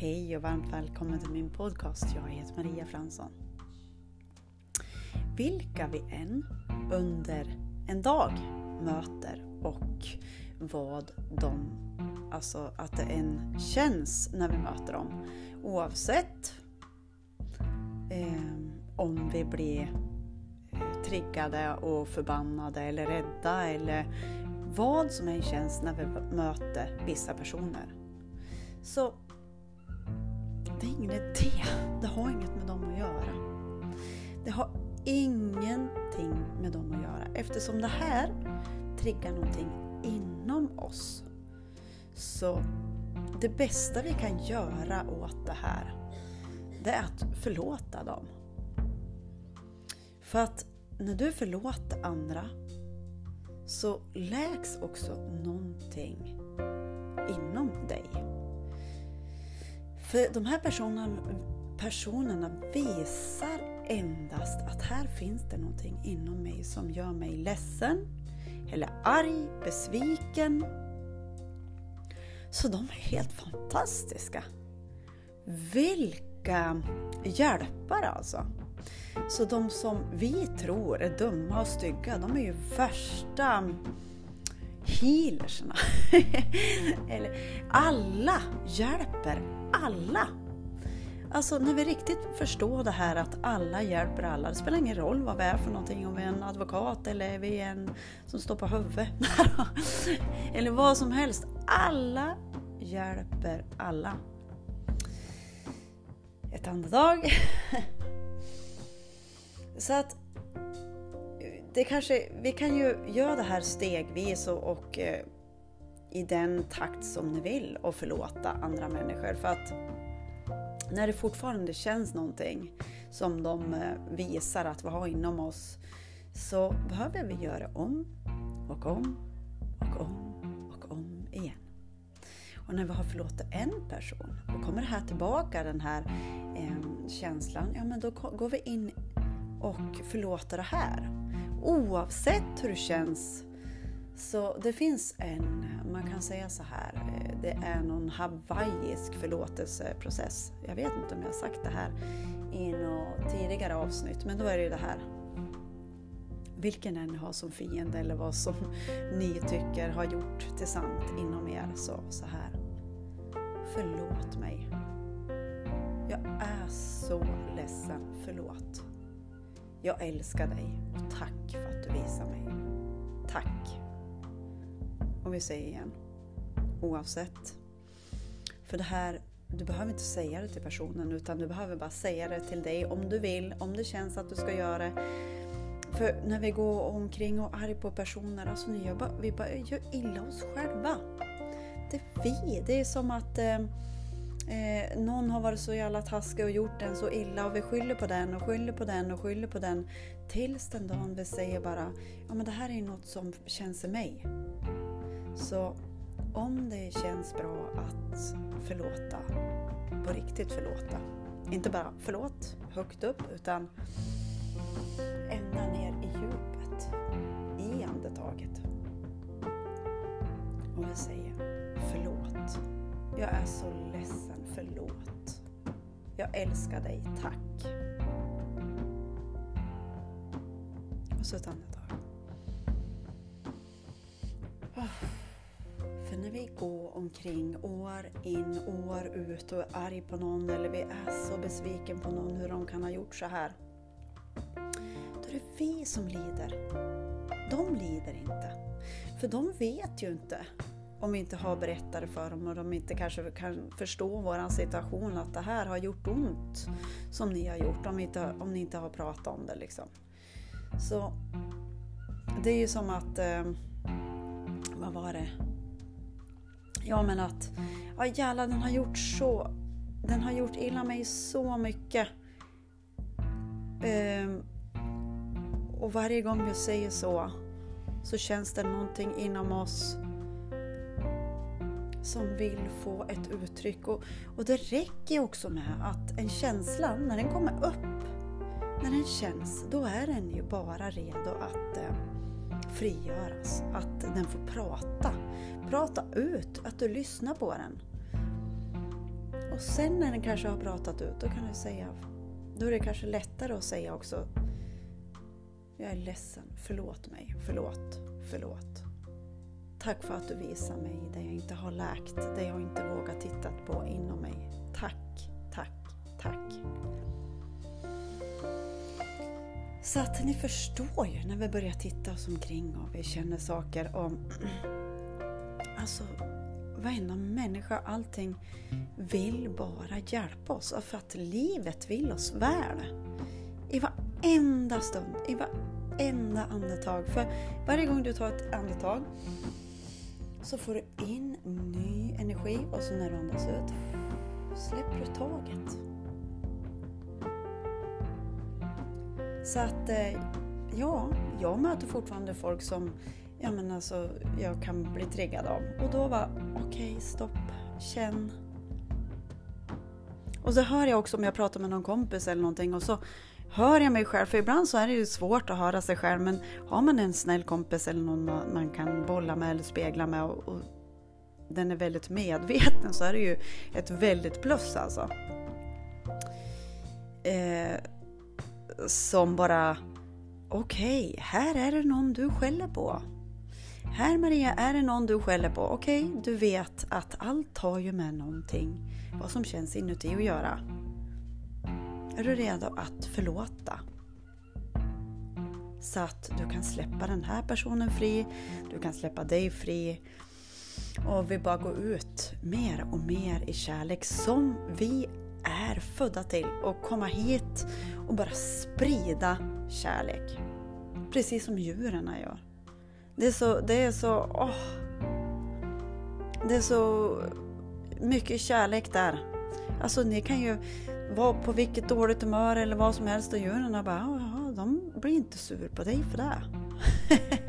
Hej och varmt välkommen till min podcast. Jag heter Maria Fransson. Vilka vi än under en dag möter och vad de, alltså att det än känns när vi möter dem. Oavsett eh, om vi blir eh, triggade och förbannade eller rädda eller vad som än känns när vi möter vissa personer. Så det är ingen idé. Det har inget med dem att göra. Det har ingenting med dem att göra eftersom det här triggar någonting inom oss. Så det bästa vi kan göra åt det här, det är att förlåta dem. För att när du förlåter andra så läks också någonting inom dig. För de här personerna, personerna visar endast att här finns det någonting inom mig som gör mig ledsen, eller arg, besviken. Så de är helt fantastiska. Vilka hjälpare alltså! Så de som vi tror är dumma och stygga, de är ju värsta healerserna. Eller alla hjälper alla. Alltså när vi riktigt förstår det här att alla hjälper alla. Det spelar ingen roll vad vi är för någonting, om vi är en advokat eller vi är en som står på huvudet. eller vad som helst. Alla hjälper alla. Ett andetag. Så att det kanske, vi kan ju göra det här stegvis och, och eh, i den takt som ni vill och förlåta andra människor. För att när det fortfarande känns någonting som de eh, visar att vi har inom oss så behöver vi göra om och om och om och om igen. Och när vi har förlåtit en person då kommer här tillbaka den här eh, känslan, ja men då går vi in och förlåter det här. Oavsett hur det känns så det finns en, man kan säga så här, eh, det är någon hawaiisk förlåtelseprocess. Jag vet inte om jag har sagt det här i något tidigare avsnitt, men då är det ju det här. Vilken än ni har som fiende eller vad som ni tycker har gjort till sant inom er, så, så här. Förlåt mig. Jag är så ledsen, förlåt. Jag älskar dig och tack för att du visar mig. Tack. Och vi säger igen. Oavsett. För det här, du behöver inte säga det till personen utan du behöver bara säga det till dig om du vill, om det känns att du ska göra det. För när vi går omkring och är arg på personer, alltså vi, bara, vi bara gör illa oss själva. Det är vi. Det är som att eh, eh, någon har varit så jävla taskig och gjort en så illa och vi skyller på den och skyller på den och skyller på den. Tills den dagen vi säger bara, ja men det här är något som känns i mig. Så om det känns bra att förlåta, på riktigt förlåta. Inte bara förlåt högt upp utan ända ner i djupet, i andetaget. Och vi säger förlåt. Jag är så ledsen, förlåt. Jag älskar dig, tack. Och så ett andetag. Oh när vi går omkring år in, år ut och är arg på någon eller vi är så besviken på någon hur de kan ha gjort så här. Då är det vi som lider. De lider inte. För de vet ju inte om vi inte har berättat det för dem och de inte kanske kan förstå vår situation att det här har gjort ont som ni har gjort om, inte, om ni inte har pratat om det. Liksom. Så det är ju som att, eh, vad var det? Ja men att, ja jävlar den har gjort så, den har gjort illa mig så mycket. Ehm, och varje gång vi säger så, så känns det någonting inom oss som vill få ett uttryck. Och, och det räcker också med att en känsla, när den kommer upp, när den känns, då är den ju bara redo att eh, frigöras. Att den får prata. Prata ut, att du lyssnar på den. Och sen när den kanske har pratat ut, då kan du säga, då är det kanske lättare att säga också Jag är ledsen, förlåt mig, förlåt, förlåt. Tack för att du visar mig det jag inte har läkt, det jag inte vågat titta på inom mig. Tack, tack, tack. Så att ni förstår ju när vi börjar titta oss omkring och vi känner saker om Alltså, varenda människa, allting vill bara hjälpa oss för att livet vill oss väl. I varenda stund, i varenda andetag. För varje gång du tar ett andetag så får du in ny energi och så när du andas ut släpper du taget. Så att, eh, ja, jag möter fortfarande folk som ja, men alltså, jag kan bli triggad av. Och då var okej, okay, stopp, känn. Och så hör jag också om jag pratar med någon kompis eller någonting och så hör jag mig själv, för ibland så är det ju svårt att höra sig själv men har man en snäll kompis eller någon man kan bolla med eller spegla med och, och den är väldigt medveten så är det ju ett väldigt plus alltså. Eh, som bara, okej, okay, här är det någon du skäller på. Här Maria, är det någon du skäller på? Okej, okay, du vet att allt har ju med någonting, vad som känns inuti att göra. Är du redo att förlåta? Så att du kan släppa den här personen fri, du kan släppa dig fri och vi bara går ut mer och mer i kärlek som vi är födda till och komma hit och bara sprida kärlek. Precis som djuren gör. Det är så, det är så, åh. Det är så mycket kärlek där. Alltså ni kan ju vara på vilket dåligt humör eller vad som helst och djuren bara, ja, de blir inte sur på dig för det.